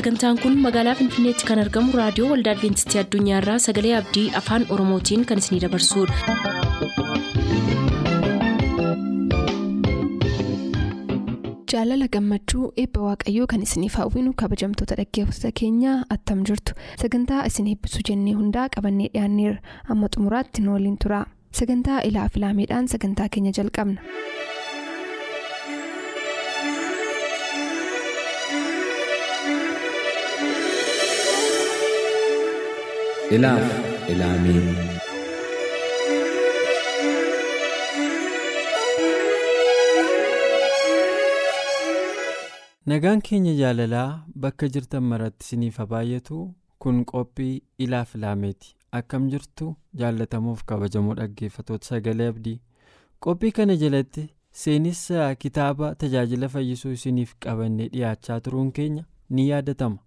sagantaan kun magaalaa finfinneetti kan argamu raadiyoo waldaa adventistii addunyaarraa sagalee abdii afaan oromootiin kan isinidabarsudha. jaalala gammachuu eebba waaqayyoo kan isiniif hawwinu kabajamtoota dhaggeeffattoota keenyaa attam jirtu sagantaa isin eebbisuu jennee hundaa qabannee dhiyaanneerra amma xumuraatti nu waliin tura sagantaa ilaa filaameedhaan sagantaa keenya jalqabna. Ilaaf ilaamee nagaan keenya jaalalaa bakka jirtan maratti isiniif haa baay'atu kun qophii ilaaf ilaameeti akkam jirtu jaallatamuuf kabajamoo dhaggeeffatoota sagalee abdii. Qophii kana jalatti seenessa kitaaba tajaajila fayyisuu isiniif qabannee dhiyaachaa turuun keenya ni yaadatama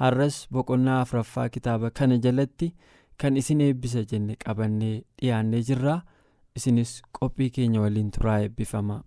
har'as boqonnaa afuraffaa kitaaba kana jalatti kan isin eebbisa jenne qabannee dhiyaannee jirraa isinis qophii keenya waliin turaa eebbifama.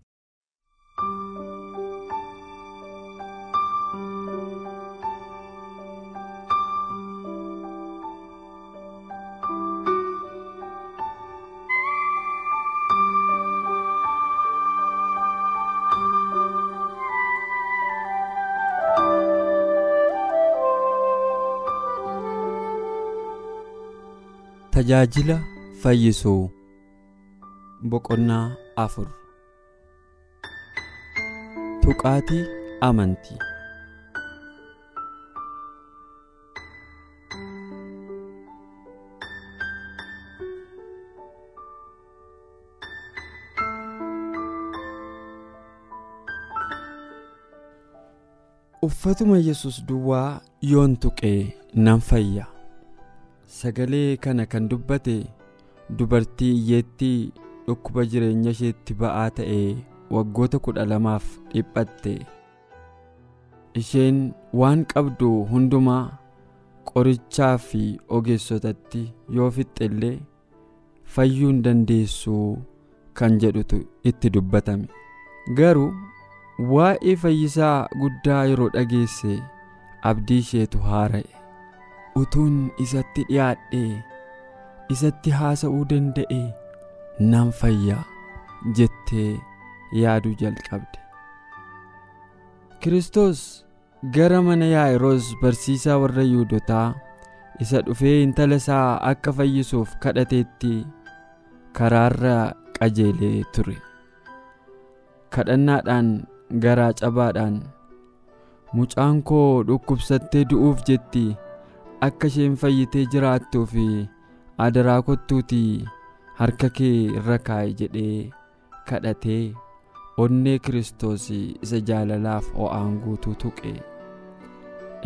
Tajaajila fayyisuu. Boqonnaa afur. Tuqaatii amantii. Uffatuma yesus duwwaa yoon tuqee nan fayya. Sagalee kana kan dubbate dubartii iyyeettii dhukkuba jireenya isheetti ba'aa ta'e waggoota kudha lamaaf dhiphatte isheen waan qabdu hundumaa qorichaa fi ogeessotatti yoo fixxe illee fayyuu hin dandeessu kan jedhutu itti dubbatame garuu waa'ee fayyisaa guddaa yeroo dhageesse abdii isheetu haara'e. Utuun isatti dhiyaadhee isatti haasa'uu danda'e nan fayyaa jettee yaaduu jalqabde Kiristoos gara mana yaa'iroos barsiisaa warra yihudotaa isa dhufee intala isaa akka fayyisuuf kadhateetti karaarra qajeelee ture kadhannaadhaan garaa cabaadhaan mucaan koo dhukkubsattee du'uuf jetti. Akka isheen fayyitee jiraattuu fi adaraa kottuutii harka kee irra kaa'i jedhee kadhatee onnee kiristoos isa jaalalaaf o'aan guutuu tuqe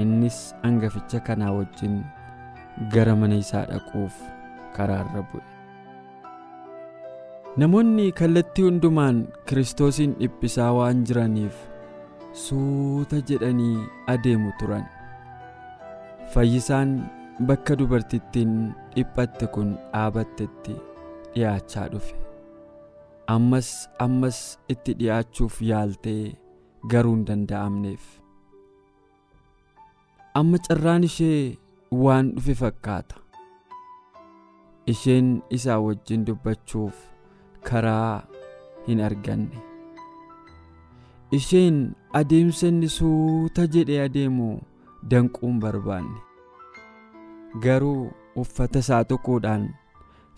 innis hangaficha kanaa wajjin gara mana isaa dhaquuf karaarra bu'e. namoonni kallattii hundumaan kiristoosiin dhiphisaa waan jiraniif suuta jedhanii adeemu turan. Fayyisaan bakka dubartittiin dhiphatte kun dhaabattetti dhiyaachaa dhufe. Ammas ammas itti dhiyaachuuf yaaltee garuu hin danda'amneef. Amma carraan ishee waan dhufe fakkaata. Isheen isaa wajjin dubbachuuf karaa hin arganne. Isheen adeemsa inni suuta? jedhee adeemu. Danquun barbaanne. Garuu uffata isaa tuquudhaan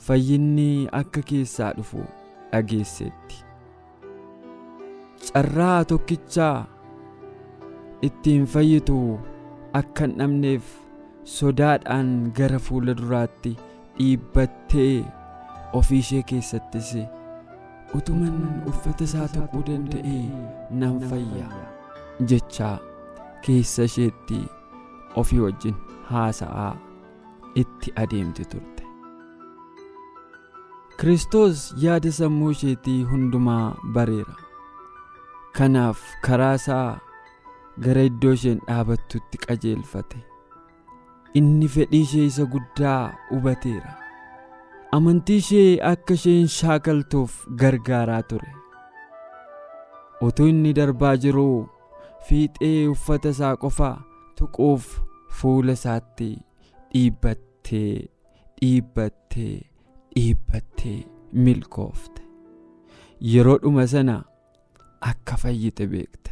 fayyinni akka keessaa dhufu dhageesseetti carraa tokkichaa ittiin fayyitu akka hin dhabneef sodaadhaan gara fuula duraatti dhiibbattee ofii ishee keessattis utuman uffata isaa tuquu danda'ee nan fayya jechaa keessa isheetti ofii wajjin haasa'aa itti adeemti turte. Kiristoos yaada sammuu isheetii hundumaa bareera. Kanaaf karaa isaa gara iddoo isheen dhaabattutti qajeelfate. Inni fedhii ishee isa guddaa hubateera. Amantii ishee akka isheen shaakaltuuf gargaaraa ture. Utuu inni darbaa jiruu fiixee uffata isaa qofa tuquuf fuula isaatti dhiibbattee dhiibbattee dhiibbattee milkoofte yeroo dhuma sana akka fayyite beekte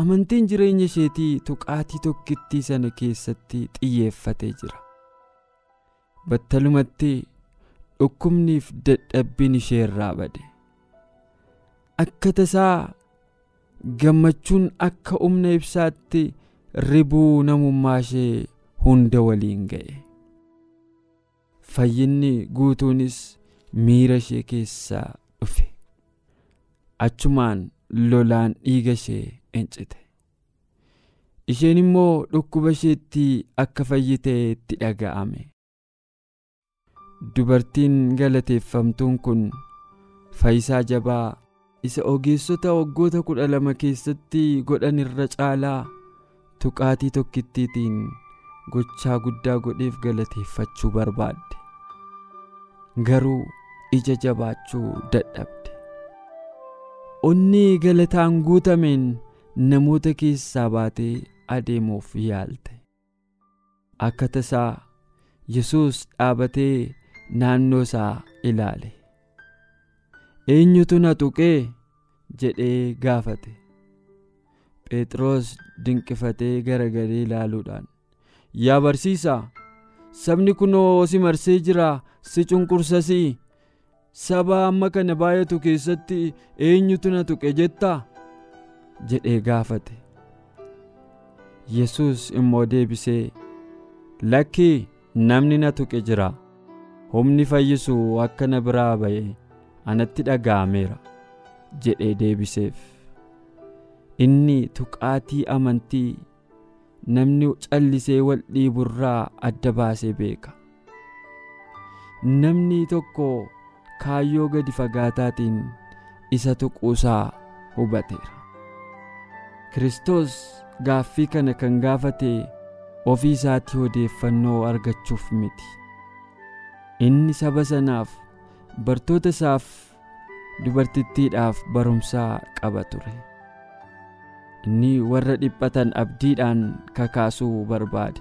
amantiin jireenya isheetii tuqaatii tokkittii sana keessatti xiyyeeffatee jira battalumatti dhukkubniif dadhabbiin ishee irraa bade akka tasaa gammachuun akka humna ibsaatti ribuu namummaa ishee hunda waliin ga'e. Fayyinni guutuunis miira ishee keessaa dhufe. Achumaan lolaan dhiiga ishee hincite isheen immoo dhukkuba isheetti akka fayyitee itti dhaga'ame. Dubartiin galateeffamtuun kun fayyisaa jabaa isa ogeessota waggoota kudha lama keessatti godhan irra caalaa tuqaatii tokkittiitiin gochaa guddaa godheef galateeffachuu barbaadde. Garuu ija jabaachuu dadhabde. Onni galataan guutameen namoota keessaa baatee adeemuuf yaalte. Akka tasaa yesus dhaabatee naannoo isaa ilaale. Eenyutu na tuqee? jedhee gaafate phexros dinqifatee garagalee ilaaluudhaan yaa barsiisaa sabni kunoo si marsee jira si cunqursasii saba amma kana baay'atu keessatti eenyutu na tuqe jettaa? jedhee gaafate. Yesus immoo deebisee lakkii namni na tuqe jira humni fayyisu akka na biraa ba'e anatti dhaga'ameera jedhee deebiseef inni tuqaatii amantii namni callisee wal dhiiburraa adda baasee beeka. Namni tokko kaayyoo gadi fagaataatiin isa tuquusaa hubateera. Kristos gaaffii kana kan gaafate ofii isaatii odeeffannoo argachuuf miti. Inni saba sanaaf bartoota isaaf dubartittiidhaaf barumsaa qaba ture inni warra dhiphatan abdiidhaan kakaasuu barbaade.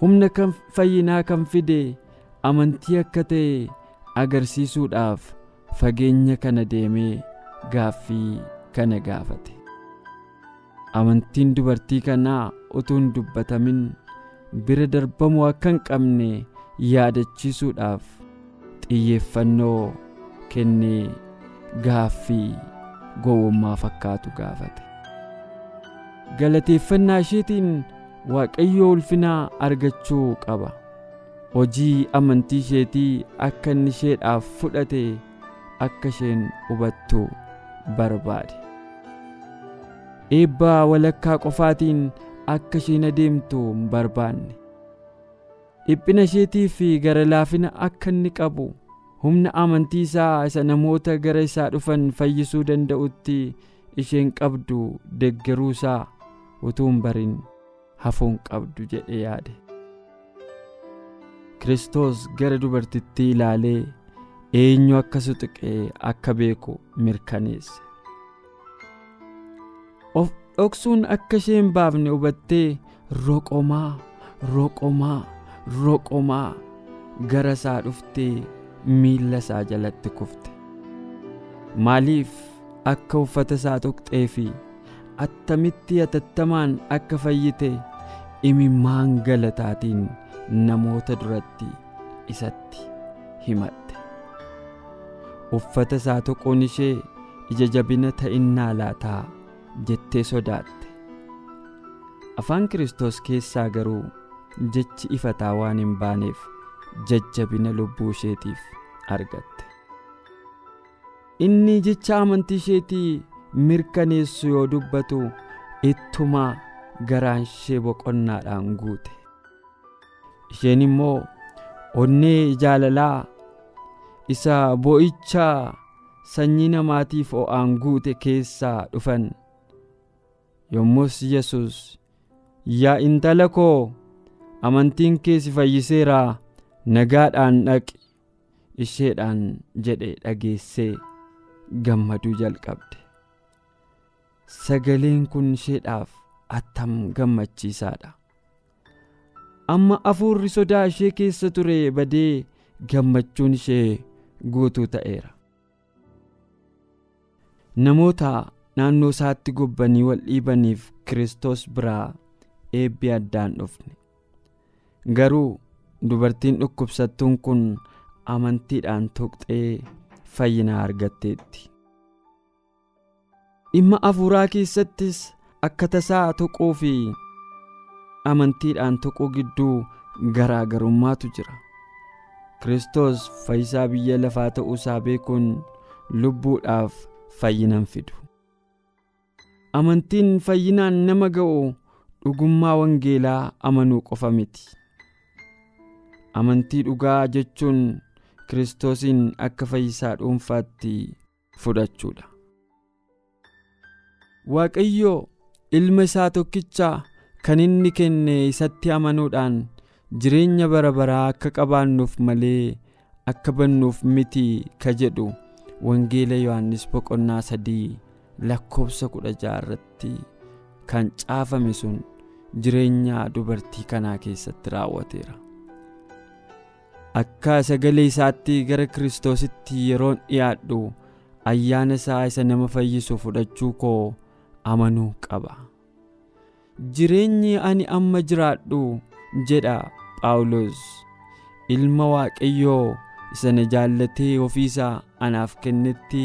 Humna kan fayyinaa kan fide amantii akka ta'e agarsiisuudhaaf fageenya kana deemee gaaffii kana gaafate. Amantiin dubartii kanaa utuu hin dubbatamin bira darbamuu akka hin qabne yaadachiisuudhaaf xiyyeeffannoo kennee gaaffii gowwummaa fakkaatu gaafate galateeffannaa isheetiin waaqayyoo ulfinaa argachuu qaba. Hojii amantii isheetii akka inni isheedhaaf fudhate akka isheen hubattu barbaade. Eebbaa walakkaa qofaatiin akka isheen adeemtu hin barbaanne. Dhiphina isheetii fi gara laafina akka inni qabu humna amantii isaa isa namoota gara isaa dhufan fayyisuu danda'utti isheen qabdu deggeruu isaa utuu hin barin hafuun qabdu jedhe yaade. Kristos gara dubartittii ilaalee eenyu akka tuqee akka beeku mirkaneesse. Of dhoksuun akka isheen baafne hubattee roqomaa roqomaa roqomaa gara isaa dhuftee miilla isaa jalatti kufte. Maaliif akka uffata isaa tuqxee fi attamitti atattamaan akka fayyite imimmaan galataatiin namoota duratti isatti himatte uffata isaa tuquun ishee ija jabina ta'innaa laataa jettee sodaatte afaan kristos keessaa garuu jechi ifataa waan hin baaneef jajjabina lubbuu isheetiif argatte inni jecha amantii isheetii mirkaneessu yoo dubbatu ittumaa garaan ishee boqonnaadhaan guute. Isheen immoo onnee jaalalaa isa boo'icha sanyii namaatiif o'aan guute keessaa dhufan. Yommus yesus yaa intala koo amantiin kee si fayyiseeraa nagaadhaan dhaqi. Isheedhaan jedhe dhageessee gammaduu jalqabde sagaleen kun isheedhaaf attam gammachiisaadha. Amma hafuurri sodaa ishee keessa ture badee gammachuun ishee guutuu ta'eera. Namoota naannoo isaatti gobbanii wal dhiibaniif Kiristoos biraa eebbi addaan dhufne. Garuu dubartiin dhukkubsattuun kun amantiidhaan tuqxee fayyina argatteetti. Dhimma hafuuraa keessattis akka tasaa tuquu fi amantiidhaan tuquu gidduu garaagarummaatu jira. Kiristoos fayyisaa biyya lafaa ta'uusaa beekuun lubbuudhaaf fayyinan fidu. Amantiin fayyinaan nama ga'u dhugummaa wangeelaa amanuu qofa miti. Amantii dhugaa jechuun Kiristoosin akka fayyisaa dhuunfaatti fudhachuudha. Waaqayyo ilma isaa tokkicha kan inni kenne isatti amanuudhaan jireenya bara baraa akka qabaannuuf malee akka bannuuf miti ka jedhu wangeela yohannis boqonnaa sadii lakkoofsa kudha jaha irratti kan caafame sun jireenya dubartii kanaa keessatti raawwateera. Akka sagalee isaatti gara Kiristoositti yeroon dhiyaadhu ayyaana isaa isa nama fayyisu fudhachuu koo amanuu qaba. Jireenyi ani amma jiraadhu jedha Phaawulos ilma Waaqayyoo isa na jaallatee ofiisaa anaaf kennetti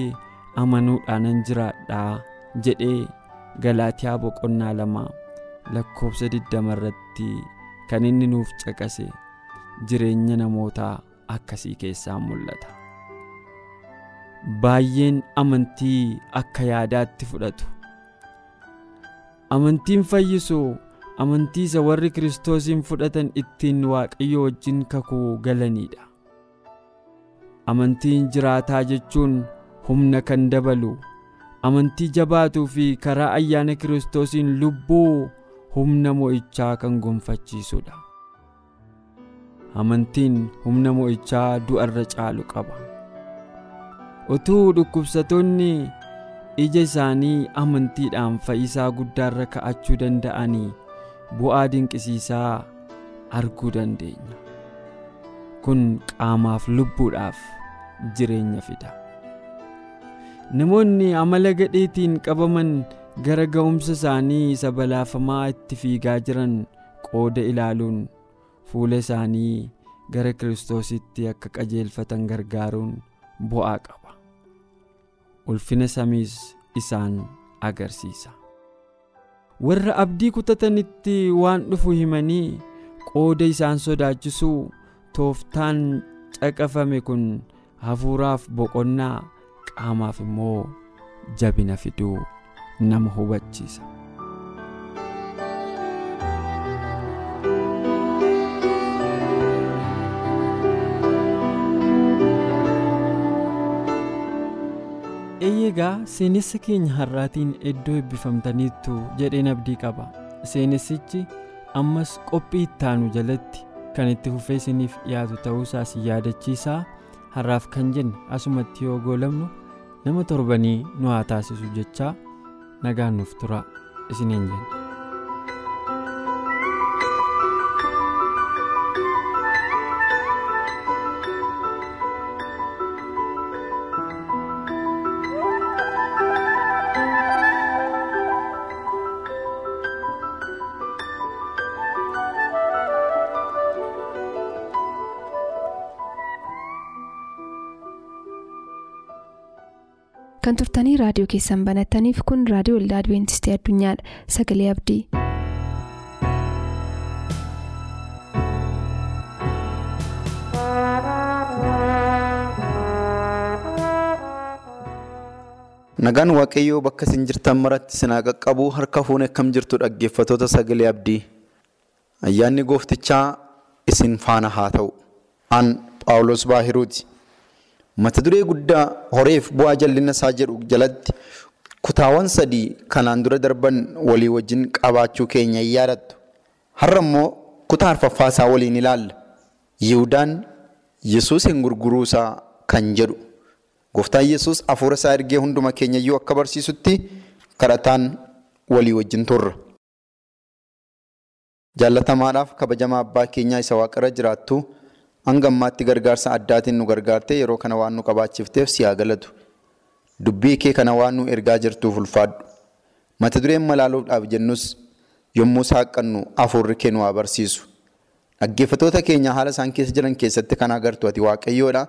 amanuudhaanan jiraadhaa jedhee Galaatiyaa boqonnaa lama lakkoofsa digdama irratti kan inni nuuf caqase jireenya namootaa akkasii keessaa mul'ata. Baay'een amantii akka yaadaatti fudhatu. Amantiin fayyisu amantii isa warri Kiristoosiin fudhatan ittiin Waaqayyo wajjin kakuu galanidha. Amantiin jiraataa jechuun humna kan dabalu amantii jabaatuu fi karaa ayyaana Kiristoosiin lubbuu humna mo'ichaa kan gonfachiisudha. Amantiin humna mo'ichaa du'arra caalu qaba. Utuu dhukkubsatoonni ija isaanii amantiidhaan fayyisaa guddaarra ka'achuu danda'anii bu'aa dinqisiisaa arguu dandeenya. Kun qaamaaf lubbuudhaaf jireenya fida. Namoonni amala gadheetiin qabaman gara ga'umsa isaanii isa balaafamaa itti fiigaa jiran qooda ilaaluun fuula isaanii gara Kiristoositti akka qajeelfatan gargaaruun bu'aa qaba. Ulfina samiis isaan agarsiisa. Warra abdii kutatanitti waan dhufu himanii qooda isaan sodaachisuu tooftaan caqafame kun hafuuraaf boqonnaa qaamaaf immoo jabina fiduu nama hubachiisa. Eeyyegaa seenessa keenya har'aatiin iddoo eebbifamtaniittu jedheen abdii qaba seenessichi ammas qophii ittaanu jalatti kan itti fufee isiniif dhiyaatu ta'uusaas yaadachiisaa har'aaf kan jenne asumatti yoo goolabnu nama torbanii nu haa taasisu jechaa nagaan nuuf tura isiniin jenna. Kan turtanii raadiyoo keessan banattaniif kun raadiyoo waldaa adventistii addunyaadha sagalee abdii. nagaan waaqayyoo bakka isin jirtan maratti isin haa qaqqabu harka fuunee akkam jirtu dhaggeeffatoota sagalee abdii ayyaanni gooftichaa isin faana haa ta'u aan phaawulos baahiruuti. Mata duree guddaa horeef bu'aa jallina isaa jedhu jalatti kutaawwan sadii kanaan dura darban walii wajjin qabaachuu keenya hin yaadattu. Har'a immoo kutaa arfaffaa isaa waliin ilaalla. Yihudaan Yesuus hin gurguruusaa kan jedhu. Gooftaan Yesuus hafuura isaa ergee hunduma keenya iyyuu akka barsiisutti kadhataan walii wajjin turra. Jaallatamaadhaaf kabajamaa abbaa keenyaa isa waaqarra jiraattu hanga ammaatti gargaarsa addaatiin nu gargaartee yeroo kana waan nu qabaachifteef si haa galatu. Dubbii kee kana waan nu ergaa jirtuuf ulfaadhu. Mata dureen malaaluudhaaf jennus yommuu saaqannu afurri kee nu haa barsiisu. Dhaggeeffatoota keenya haala isaan keessa jiran keessatti kan agartu ati waaqayyoodha.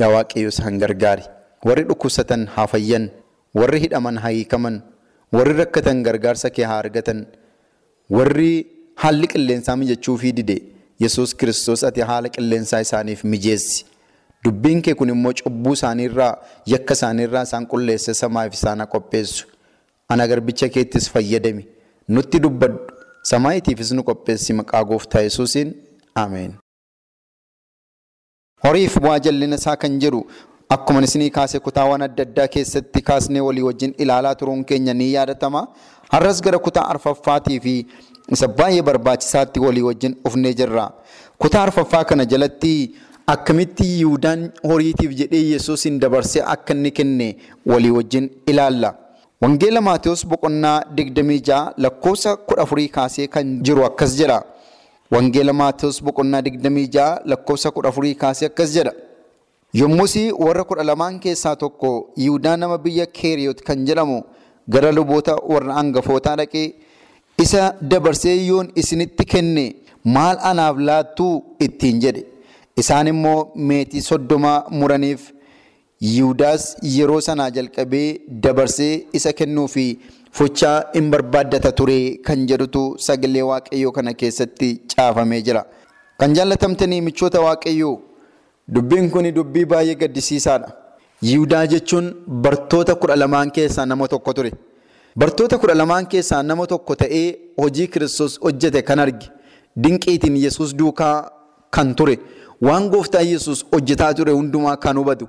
Yaa waaqayyo isaan gargaari. Warri dhukkubsatan haa fayyan. Warri hidhaman haa hiikaman. Warri rakkatan gargaarsa kee haa argatan. Warri haalli qilleensaa mijachuu fi dide Yesuus kiristoos ati haala qilleensaa isaaniif mijeessi. Dubbiin kee kun immoo cubbuu isaaniirraa yakka isaaniirraa isaan qulleesse samaaf isaan qopheessu. Ana garbicha keettis fayyadami. Nutti dubbadhu. Samaayitiifis nu qopheessi maqaa gooftaa Yesuusiin. Ameen. Horiif bu'aa jallina isaa kan jedhu akkuma isinii kaase kutaawwan adda addaa keessatti kaasnee walii wajjin ilaalaa turuun keenya ni yaadatama. Har'as gara kutaa arfaffaatii fi isa baay'ee barbaachisaatti walii wajjin dhufnee jirra. Kutaa arfaffaa kana jalatti akkamitti Yihuudaan horiitiif jedhee Yesuusin dabarsee akka inni kenne walii wajjin ilaalla. Wangeela Maatewos boqonnaa 26 lakkoofsa 14 kaasee kan jiru akkas jedha. Wangeela Maatewos boqonnaa 26 lakkoofsa 14 kaasee akkas jedha. Yommus warra kudha lamaan keessaa tokko Yihudaa nama biyya Keeriyoot kan jedhamu gara luboota warra hangafootaa dhaqee isa dabarsee yoon isinitti kenne maal anaaf laattuu ittiin jedhe. Isaan immoo meetii soddomaa muraniif Yihudaas yeroo sanaa jalqabee dabarsee isa kennuu fi fochaa hin barbaaddata ture kan jedhutu sagalee waaqayyoo kana keessatti caafamee jira. Kan jaallatamtanii michoota waaqayyoo dubbiin kun dubbii baay'ee gaddisiisaadha. Yihudaa jechuun bartoota kudha lamaan keessaa nama tokko ture. Bartoota kudha lamaan keessaa nama tokko ta'ee hojii kiristoos hojjete kan arge dinqiitiin Yesuus duukaa kan ture waan gooftaa Yesuus hojjetaa ture hundumaa kan hubatu.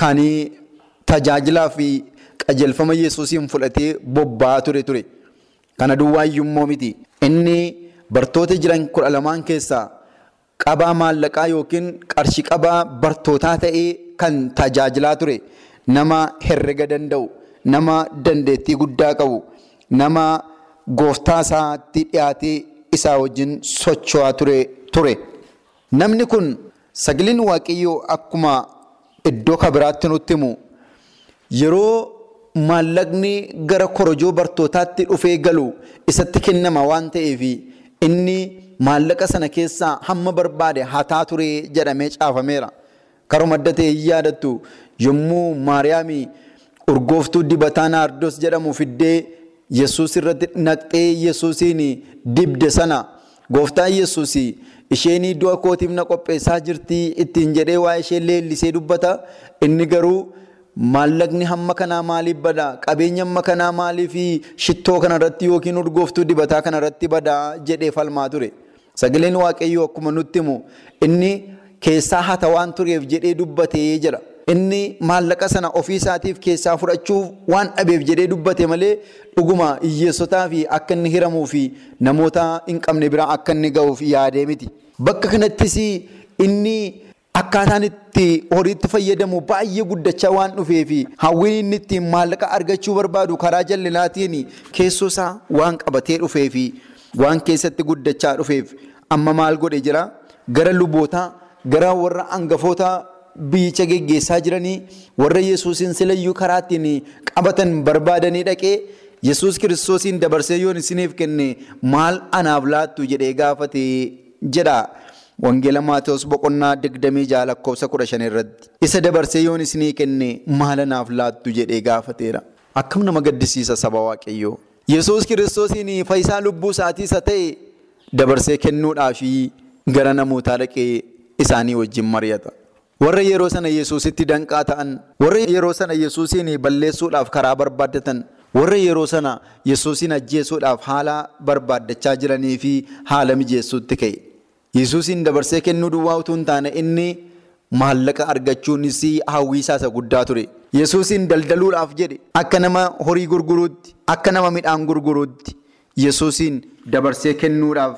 Kan tajaajilaa fi qajeelfama Yesuusiin fudhatee bobba'aa ture ture. Kana duwwaayyummoo miti. Inni bartoota jiran kudha lamaan keessaa qabaa maallaqaa yookiin qarshii qabaa bartootaa ta'ee kan tajaajilaa ture. Nama herrega danda'u, nama dandeettii guddaa qabu, nama gooftaa isaatti dhiyaatee isaa wajjin socho'aa ture. Namni kun sagaleen waaqayyoo akkuma iddoo kabiraatti nutti himu yeroo maallaqni gara korojoo bartootaatti dhufee galu isatti kennama waan ta'eef inni maallaqa sana keessaa hamma barbaade hataa ture jedhamee caafameera. Karuma adda ta'e yaadattu yommuu Maariyaamii urgooftuu dibataa naardos jedhamu fiddee Yesuus irratti naqxee Yesuusiin dibde sana gooftaa Yesuus isheen du'a kootiif na qopheessaa jirti ittiin jedhee waa ishee leellisee dubbata. Inni garuu maallaqni hamma kanaa maaliif bada qabeenya hamma kanaa maaliif shittoo kanarratti yookiin urgooftuu dibataa kanarratti bada jedhee falmaa ture. Sagaleen waaqayyoo akkuma nutti himu inni keessaa hata waan tureef jedhee dubbatee jira. Inni maallaqa sana ofii isaatiif keessaa fudhachuuf waan dhabeef jedhee dubbate malee dhuguma hiyyeessotaa fi akka inni hiramuu fi namoota hin qabne biraa akka inni ga'uuf yaadee miti. Bakka kanattis inni akkaataan itti horiitti fayyadamu baay'ee guddachaa waan dhufee fi hawwiin inni ittiin maallaqa argachuu barbaadu karaa jallinaatiin keessoo isaa waan qabatee dhufee fi waan keessatti guddachaa dhufeef amma maal godhe jira gara lubootaa gara warra hangafootaa. Biyyicha geggeessaa jiranii warra yesuusin silayyuu karaa ittiin qabatan barbaadanii dhaqee yesuus kiristoosiin dabarsee yoon isiniif kenne maal anaaf laattu jedhee gaafate jedha. Wangeela Maatewos boqonnaa digdamii jaha lakkoofsa kudha shan irratti isa dabarsee yoon isinii kenne maal anaaf laattu jedhee gaafateera. Akkam nama gaddisiisa saba waaqayyoo. Yesuus kiristoosiin fayyisaa lubbuu isaatii isa ta'e dabarsee kennuudhaaf gara namootaa dhaqee isaanii wajjin mari'ata. Warra yeroo sana Yesuusitti danqaa ta'an, warra yeroo sana Yesuusiin balleessuudhaaf karaa barbaaddatan, warra yeroo sana Yesuusiin ajjeesuudhaaf haala barbaaddachaa jiranii fi haala mijeessuutti ka'e. Yesuusiin dabarsee kennuu duwwaa utuu hin taane inni maallaqa argachuunis hawwiisaa isa guddaa ture. Yesuusiin daldaluudhaaf jedhe akka nama horii gurguruutti, akka nama midhaan gurguruutti Yesuusiin dabarsee kennuudhaaf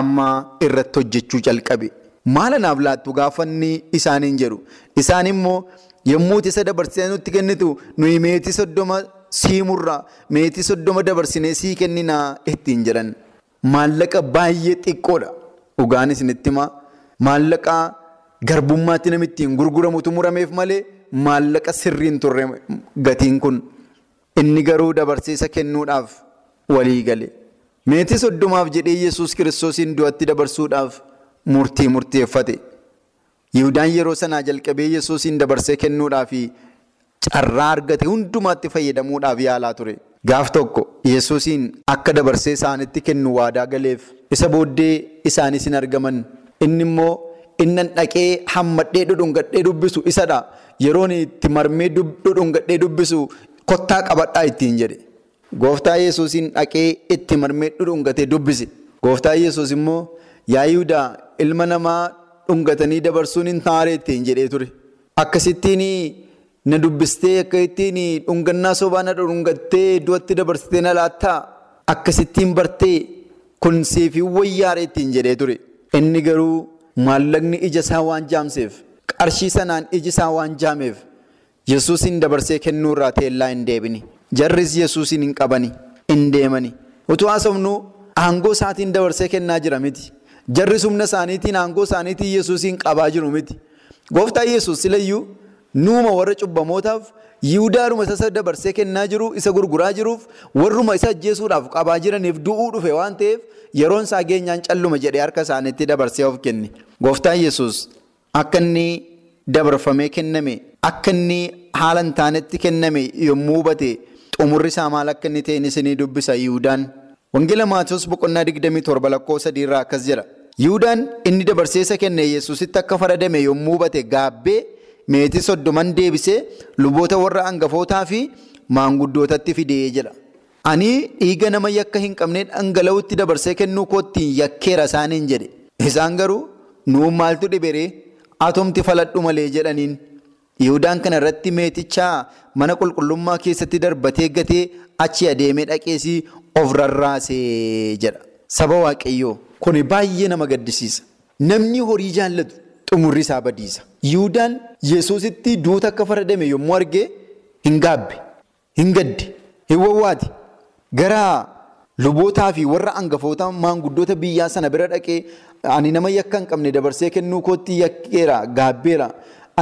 amma irratti hojjechuu jalqabe. Maal anaaf laattu gaafanni isaaniin jedhu. Isaan immoo yommuu isa dabarsee nutti kennitu nuyi meetii soddoma siimurraa meetii soddoma dabarsinee sii kenninaa ittiin jedhan. maallaqa baay'ee xiqqoodha. Dhugaan isinitti himaa maallaqa garbummaatti namitti hin gurguramutu murameef malee maallaqa sirriin turre gatiin kun inni garuu dabarseessa kennuudhaaf walii gale. Meetii soddomaaf jedhee Yesuus kiristoosiin du'atti dabarsuudhaaf murtii murteeffate. Yihudaan yeroo sanaa jalqabee Yesuusiin dabarsee kennuudhaaf carraa argate hundumaatti fayyadamuudhaaf yaalaa ture. Gaaf tokko Yesuusiin akka dabarsee isaanitti kennu waadaa galeef isa booddee isaanis hin argaman. Inni immoo innan dhaqee hammadhee dhudhungadhee dubbisu isadha. Yeroon itti marmee dhudhungadhee dubbisu kottaa qabadhaa ittiin jedhe. Gooftaa Yesuusiin dhaqee itti marmee dhudhungatee dubbise. Gooftaa Yesuus immoo yaa Yihudaa ilma namaa dhungatanii dabarsuun hin taaree ittiin jedhee ture. Akkasittiin na dubbistee akka ittiin dhungannaa sobaa na dhungattee du'atti dabarsitee na laattaa akkasittiin bartee kun seefii wayyaaree ittiin jedhee ture. Inni garuu maallaqni ija isaa waan jaamseef qarshii sanaan iji isaa waan jaameef Yesuusin dabarsee kennuurraa teellaa hin deebine. Jarris Yesuusin hin qabani hin deemani. Utuu haasofnu aangoo isaatiin dabarsee kennaa jira miti. Jarri humna isaaniitiin aangoo isaaniitiin Yesuusin qabaa jiru miti. Gooftaan Yesuus silayyuu nuuma warra cubbamootaaf Yihudaadhuma isa dabarsee kennaa jiru isa gurguraa jiruuf warruma isa ajjeesuudhaaf qabaa jiraniif du'uu dhufe waan ta'eef yeroon isaa geenyaan calluma jedhee harka isaaniitti dabarsee of kenne. Gooftaan Yesuus akka inni dabarfamee kenname akka inni haala hin taanetti kenname yommuu hubate xumurri isaa maal akka inni ta'e isinii dubbisa Yihudaan. Wangeela Maatiyoos boqonnaa 27 lakkoofsa irraa akkas jedha. Yihudaan inni dabarsee isa kenne Yesuusitti akka faradame yommuu hubate gaabbee meetii soddoman deebisee luboota warra hangafootaa fi maanguddootatti fidee jedha. Ani dhiiga nama yakka hin qabne dhangala'utti dabarsee kennuu koottiin yakkeera isaaniin jedhe. Isaan garuu nuun maaltu dhiberee atomti faladhu malee jedhaniin. Yihudaan kana irratti meetichaa mana qulqullummaa keessatti darbatee gatee achi adeemee dhaqeesii of rarraasee jedha. Saba Waaqayyoo kun baay'ee nama gaddisiisa. Namni horii jaallatu xumurri isaa badiisa. Yihudaan Yesuusitti duuta akka faradame yommuu argee hin gaabbe, hin gadde, hin wawwaate. Gara lubootaa fi warra hangafoota maanguddoota biyyaa sana bira dhaqee ani nama yakka hin dabarsee kennuu kootti yakkeera gaabbeera.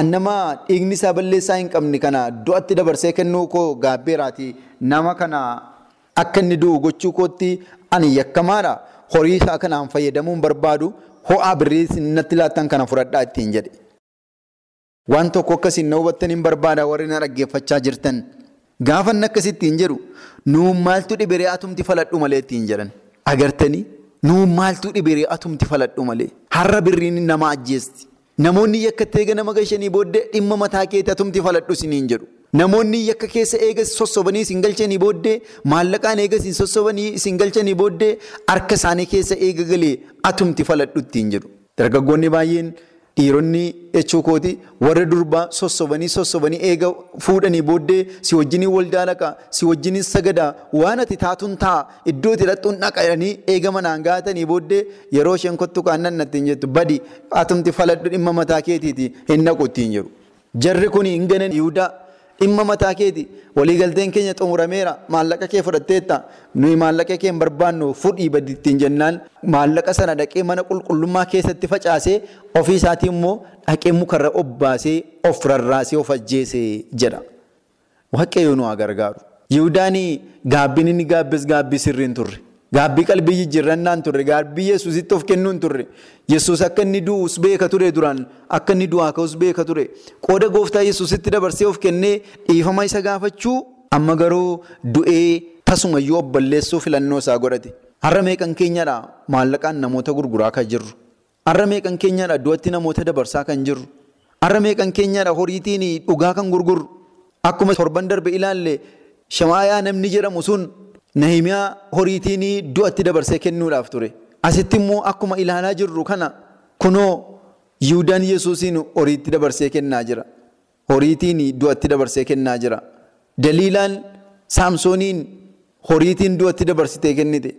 Annama dhiigni isaa balleessaa hin qabne kana du'atti dabarsee kennuu koo gaabbeeraati. Nama kana akka inni du'u gochuu kootti ani yakkamaadha. Horii isaa kanaan fayyadamuu hin barbaadu. Ho'aa birrii natti laattan kana fudhadhaa ittiin jedhe. Waan tokko akkasiin na hubattan hin barbaada warri na dhaggeeffachaa jirtan. Gaafa inni akkasittiin jedhu nuun maaltu dhibiree atumti faladhu malee ittiin jedhan. Agartanii nuun maaltu dhibiree atumti faladhu malee. Har'a birriin nama ajjeesti. Namoonni yakka teega nama gashanii booddee dhimma mataa keetti atumti faladhu isiniin jedhu. Namoonni yakka keessa eegas sossobanii isin galchanii booddee maallaqaan eegas isin sossobanii isin galchanii booddee harka isaanii keessa eega galee atumti faladhu ittiin jedhu. Dargaggoonni baay'een dhiironni jechuu kooti warra durbaa sossobanii sossobanii eega fuudhanii booddee si wajjiniin waldaa dhaqa si wajjiniin sagadaa waan ati taatuun ta'a iddoo itti hidhattuun dhaqanii eega manaan gaatanii booddee yeroo isheen kottu kaannan nattiin jettu badi atumti faladhu dhimma mataa keetiiti hin naqu ittiin jedhu. Jarri kun hin ganan dhimma mataa keeti waliigalteen keenya xumurameera maallaqa kee fudhatteetta nuyi maallaqa kee hin barbaannu fudhii badi ittiin jennaan maallaqa sana dhaqee mana qulqullummaa keessatti facaasee ofii isaatii immoo dhaqee mukarra obbaasee of rarraasee of ajjeesee jedha. Waaqayyo nu haa gargaaru. Yihudaan gaabbiin inni gaabbis gaabbii sirrii hin turre. Gaabbii qalbii jijjiirrannaan turre. Gaabbii Yesuusitti of kennuu hin turre. Yesuus akka inni du'us beeka ture duraan akka inni du'aa ka'us beeka ture. Qooda gooftaa Yesuusitti dabarsee of kennee dhiifama isa gaafachuu amma garuu du'ee tasumayyuu of balleessuu filannoo isaa godhate. Har'a meeqan keenyadha maallaqaan namoota gurguraa kan jirru. Har'a meeqan keenyadha du'atti namoota dabarsaa kan jirru. Har'a meeqan keenyadha horiitiin dhugaa kan gurgurru. Akkuma torban darbe ilaalle shamaayaa namni jedhamu sun Nahimiyaa horiitiin du'atti dabarsee kennuudhaaf ture. Asitti immoo akkuma ilaalaa jirru kana kunoo Yihudaan Yesuusiin horiitti dabarsee kennaa jira. Horiitiin du'atti dabarsee kennaa jira. Daliilaan Saamsooniin horiitiin du'atti dabarsitee kennite.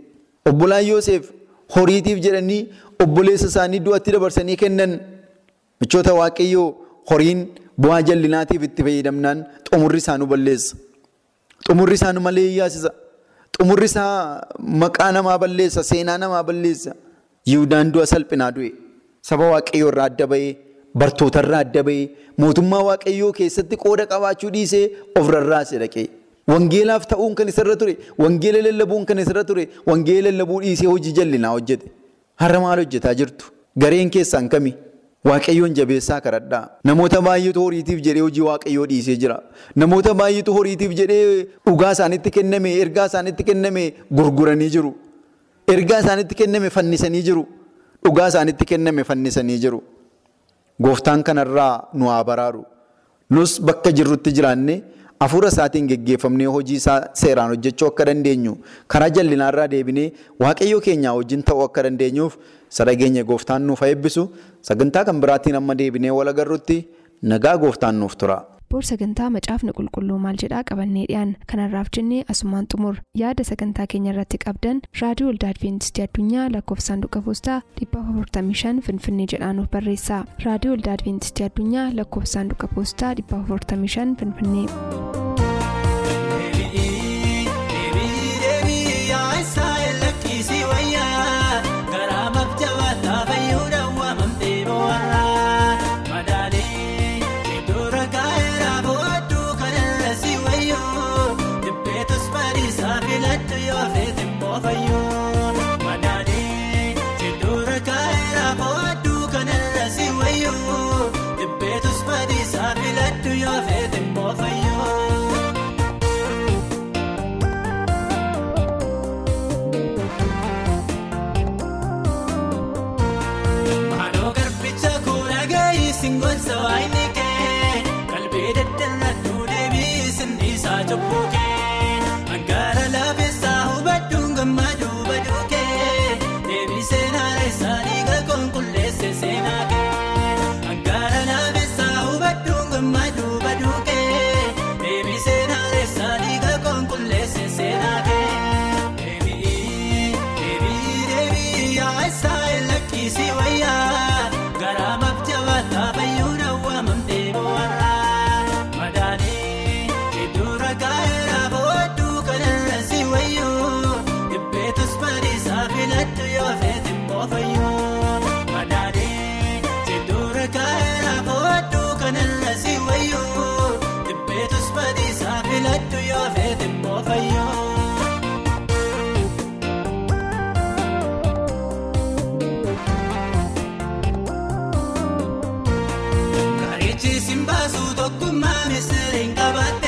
Obbolaan Yoosef horiitiif jedhanii obboleessa isaanii du'atti dabarsanii kennan. Michoota Waaqayyoo horiin bu'aa jallinaatiif itti fayyadamnaan xumurri isaanii balleessa. Xumurri isaanii malee yaasisa. Xumurri isaa maqaa namaa balleessa, seenaa namaa balleessa. Yihuudaan du'a salphinaa du'e. Saba waaqayyoo irraa adda bahee, bartoota irraa adda bahee, mootummaa waaqayyoo keessatti qooda qabaachuu dhiisee of rarraase dhaqee. Wangeelaaf ta'uun kan isarra ture, wangeela lallabuun kan isarra ture, wangeela lallabuu dhiisee hojii jallinaa hojjete. Har'a maal hojjetaa jirtu? Gareen keessaan kami? Waaqayyoon jabeessaa kadhadhaa. Namoota baay'eetu horiitiif jedhee hojii waaqayyoo dhiisee jira. Namoota baay'eetu horiitiif jedhee dhugaa isaanitti kenname, ergaa isaanitti kenname gurguranii jiru. Ergaa isaanitti kenname fannisanii jiru. Dhugaa isaanitti kenname fannisanii jiru. Gooftaan kanarraa nu haa baraaru. Nus bakka jirrutti jiraanne hafuura isaatiin geggeeffamnee hojii isaa seeraan hojjechuu akka dandeenyu karaa jal'inaarraa deebinee waaqayyoo keenyaa wajjin ta'uu akka dandeenyuuf sadhageenya gooftaan nuuf eebbisu sagantaa kan biraatiin amma deebinee wal agarrutti nagaa gooftaan nuuf tura. Boor sagantaa macaafni qulqulluu maal jedhaa qabannee dhiyaan kanarraaf jennee asumaan xumur yaada sagantaa keenya irratti qabdan raadiyoo waldaa adventistii addunyaa lakkoofsa saanduqa poostaa 455 finfinnee jedhaan barreessa raadiyoo waldaa adventistii addunyaa lakkoofsa saanduqa poostaa 455 finfinnee. Si wayyoo, dhibbeetas badiisaa